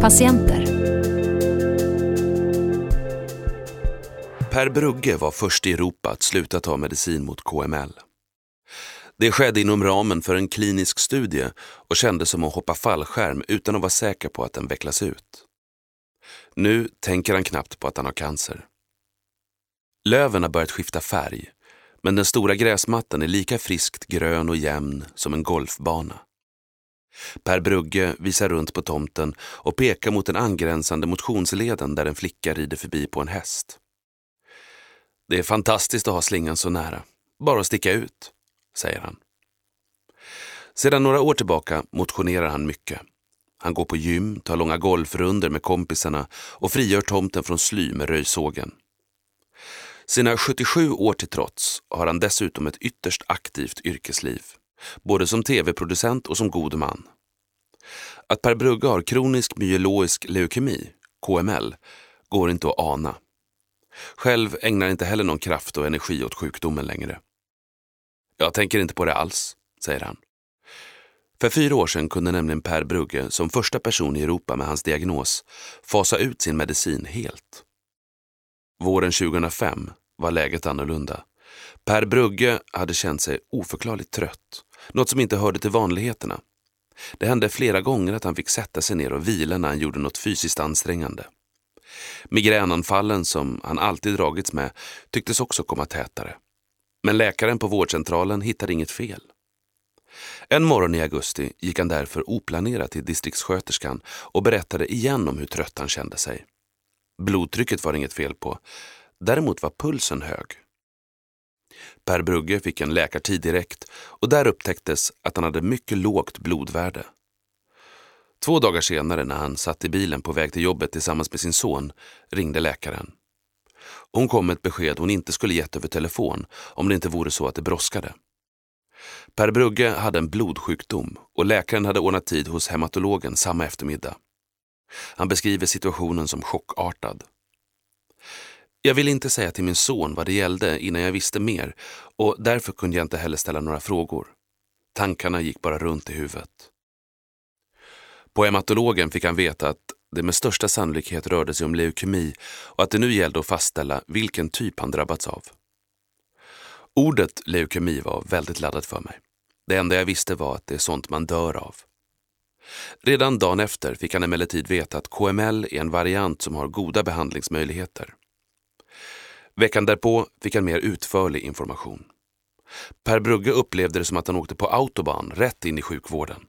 patienter. Per Brugge var först i Europa att sluta ta medicin mot KML. Det skedde inom ramen för en klinisk studie och kändes som att hoppa fallskärm utan att vara säker på att den vecklas ut. Nu tänker han knappt på att han har cancer. Löven har börjat skifta färg, men den stora gräsmattan är lika friskt grön och jämn som en golfbana. Per Brugge visar runt på tomten och pekar mot den angränsande motionsleden där en flicka rider förbi på en häst. Det är fantastiskt att ha slingan så nära. Bara att sticka ut, säger han. Sedan några år tillbaka motionerar han mycket. Han går på gym, tar långa golfrunder med kompisarna och frigör tomten från sly med röjsågen. Sina 77 år till trots har han dessutom ett ytterst aktivt yrkesliv, både som tv-producent och som god man. Att Per Brugge har kronisk myeloisk leukemi, KML, går inte att ana. Själv ägnar inte heller någon kraft och energi åt sjukdomen längre. Jag tänker inte på det alls, säger han. För fyra år sedan kunde nämligen Per Brugge som första person i Europa med hans diagnos fasa ut sin medicin helt. Våren 2005 var läget annorlunda. Per Brugge hade känt sig oförklarligt trött, något som inte hörde till vanligheterna. Det hände flera gånger att han fick sätta sig ner och vila när han gjorde något fysiskt ansträngande. Migränanfallen som han alltid dragits med tycktes också komma tätare. Men läkaren på vårdcentralen hittade inget fel. En morgon i augusti gick han därför oplanerat till distriktssköterskan och berättade igen om hur trött han kände sig. Blodtrycket var inget fel på, däremot var pulsen hög. Per Brugge fick en läkartid direkt och där upptäcktes att han hade mycket lågt blodvärde. Två dagar senare när han satt i bilen på väg till jobbet tillsammans med sin son ringde läkaren. Hon kom med ett besked hon inte skulle gett över telefon om det inte vore så att det brådskade. Per Brugge hade en blodsjukdom och läkaren hade ordnat tid hos hematologen samma eftermiddag. Han beskriver situationen som chockartad. Jag ville inte säga till min son vad det gällde innan jag visste mer och därför kunde jag inte heller ställa några frågor. Tankarna gick bara runt i huvudet. På hematologen fick han veta att det med största sannolikhet rörde sig om leukemi och att det nu gällde att fastställa vilken typ han drabbats av. Ordet leukemi var väldigt laddat för mig. Det enda jag visste var att det är sånt man dör av. Redan dagen efter fick han emellertid veta att KML är en variant som har goda behandlingsmöjligheter. Veckan därpå fick han mer utförlig information. Per Brugge upplevde det som att han åkte på autobahn rätt in i sjukvården.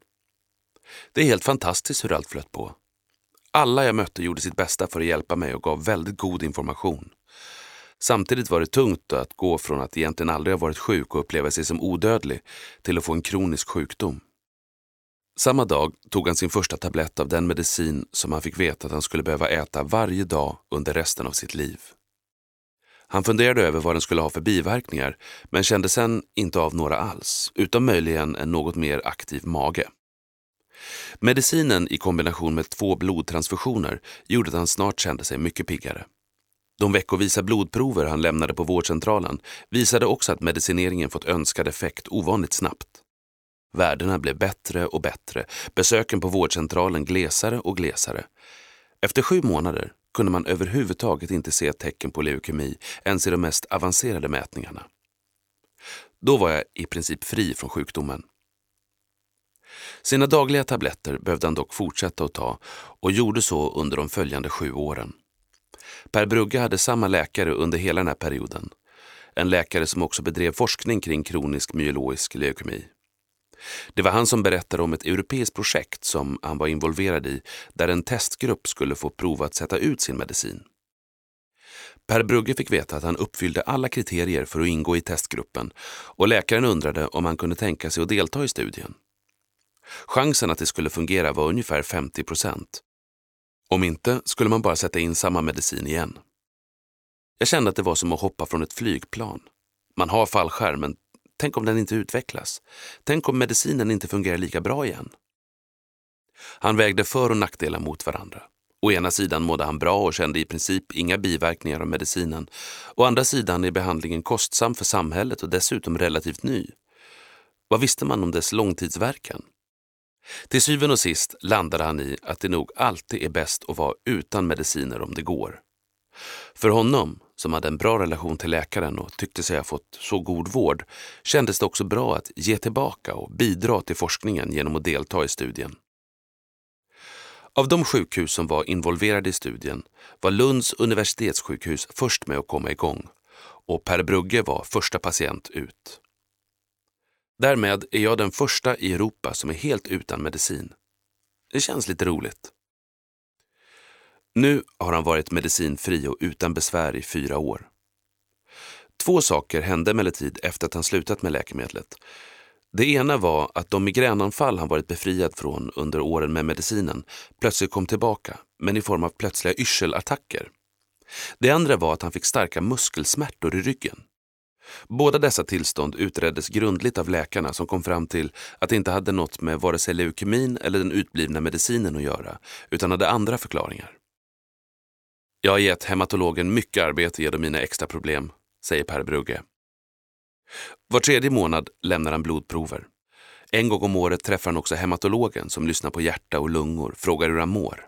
Det är helt fantastiskt hur allt flöt på. Alla jag mötte gjorde sitt bästa för att hjälpa mig och gav väldigt god information. Samtidigt var det tungt att gå från att egentligen aldrig ha varit sjuk och uppleva sig som odödlig till att få en kronisk sjukdom. Samma dag tog han sin första tablett av den medicin som han fick veta att han skulle behöva äta varje dag under resten av sitt liv. Han funderade över vad den skulle ha för biverkningar men kände sen inte av några alls, utom möjligen en något mer aktiv mage. Medicinen i kombination med två blodtransfusioner gjorde att han snart kände sig mycket piggare. De veckovisa blodprover han lämnade på vårdcentralen visade också att medicineringen fått önskad effekt ovanligt snabbt. Värdena blev bättre och bättre, besöken på vårdcentralen glesare och glesare. Efter sju månader kunde man överhuvudtaget inte se tecken på leukemi ens i de mest avancerade mätningarna. Då var jag i princip fri från sjukdomen. Sina dagliga tabletter behövde han dock fortsätta att ta och gjorde så under de följande sju åren. Per Brugge hade samma läkare under hela den här perioden. En läkare som också bedrev forskning kring kronisk myeloisk leukemi. Det var han som berättade om ett europeiskt projekt som han var involverad i där en testgrupp skulle få prova att sätta ut sin medicin. Per Brugge fick veta att han uppfyllde alla kriterier för att ingå i testgruppen och läkaren undrade om han kunde tänka sig att delta i studien. Chansen att det skulle fungera var ungefär 50 procent. Om inte skulle man bara sätta in samma medicin igen. Jag kände att det var som att hoppa från ett flygplan. Man har fallskärm, men tänk om den inte utvecklas? Tänk om medicinen inte fungerar lika bra igen? Han vägde för och nackdelar mot varandra. Å ena sidan mådde han bra och kände i princip inga biverkningar av medicinen. Å andra sidan är behandlingen kostsam för samhället och dessutom relativt ny. Vad visste man om dess långtidsverkan? Till syvende och sist landade han i att det nog alltid är bäst att vara utan mediciner om det går. För honom, som hade en bra relation till läkaren och tyckte sig ha fått så god vård, kändes det också bra att ge tillbaka och bidra till forskningen genom att delta i studien. Av de sjukhus som var involverade i studien var Lunds universitetssjukhus först med att komma igång och Per Brugge var första patient ut. Därmed är jag den första i Europa som är helt utan medicin. Det känns lite roligt. Nu har han varit medicinfri och utan besvär i fyra år. Två saker hände emellertid efter att han slutat med läkemedlet. Det ena var att de migränanfall han varit befriad från under åren med medicinen plötsligt kom tillbaka, men i form av plötsliga yrselattacker. Det andra var att han fick starka muskelsmärtor i ryggen. Båda dessa tillstånd utreddes grundligt av läkarna som kom fram till att det inte hade något med vare sig leukemin eller den utblivna medicinen att göra, utan hade andra förklaringar. Jag har gett hematologen mycket arbete genom mina extra problem, säger Per Brugge. Var tredje månad lämnar han blodprover. En gång om året träffar han också hematologen som lyssnar på hjärta och lungor, frågar hur han mår.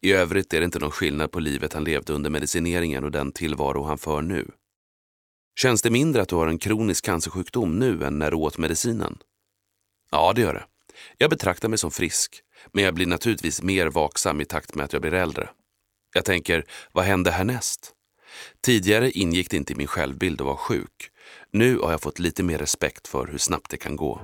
I övrigt är det inte någon skillnad på livet han levde under medicineringen och den tillvaro han för nu. Känns det mindre att du har en kronisk cancersjukdom nu än när du åt medicinen? Ja, det gör det. Jag betraktar mig som frisk, men jag blir naturligtvis mer vaksam i takt med att jag blir äldre. Jag tänker, vad händer härnäst? Tidigare ingick det inte i min självbild att vara sjuk. Nu har jag fått lite mer respekt för hur snabbt det kan gå.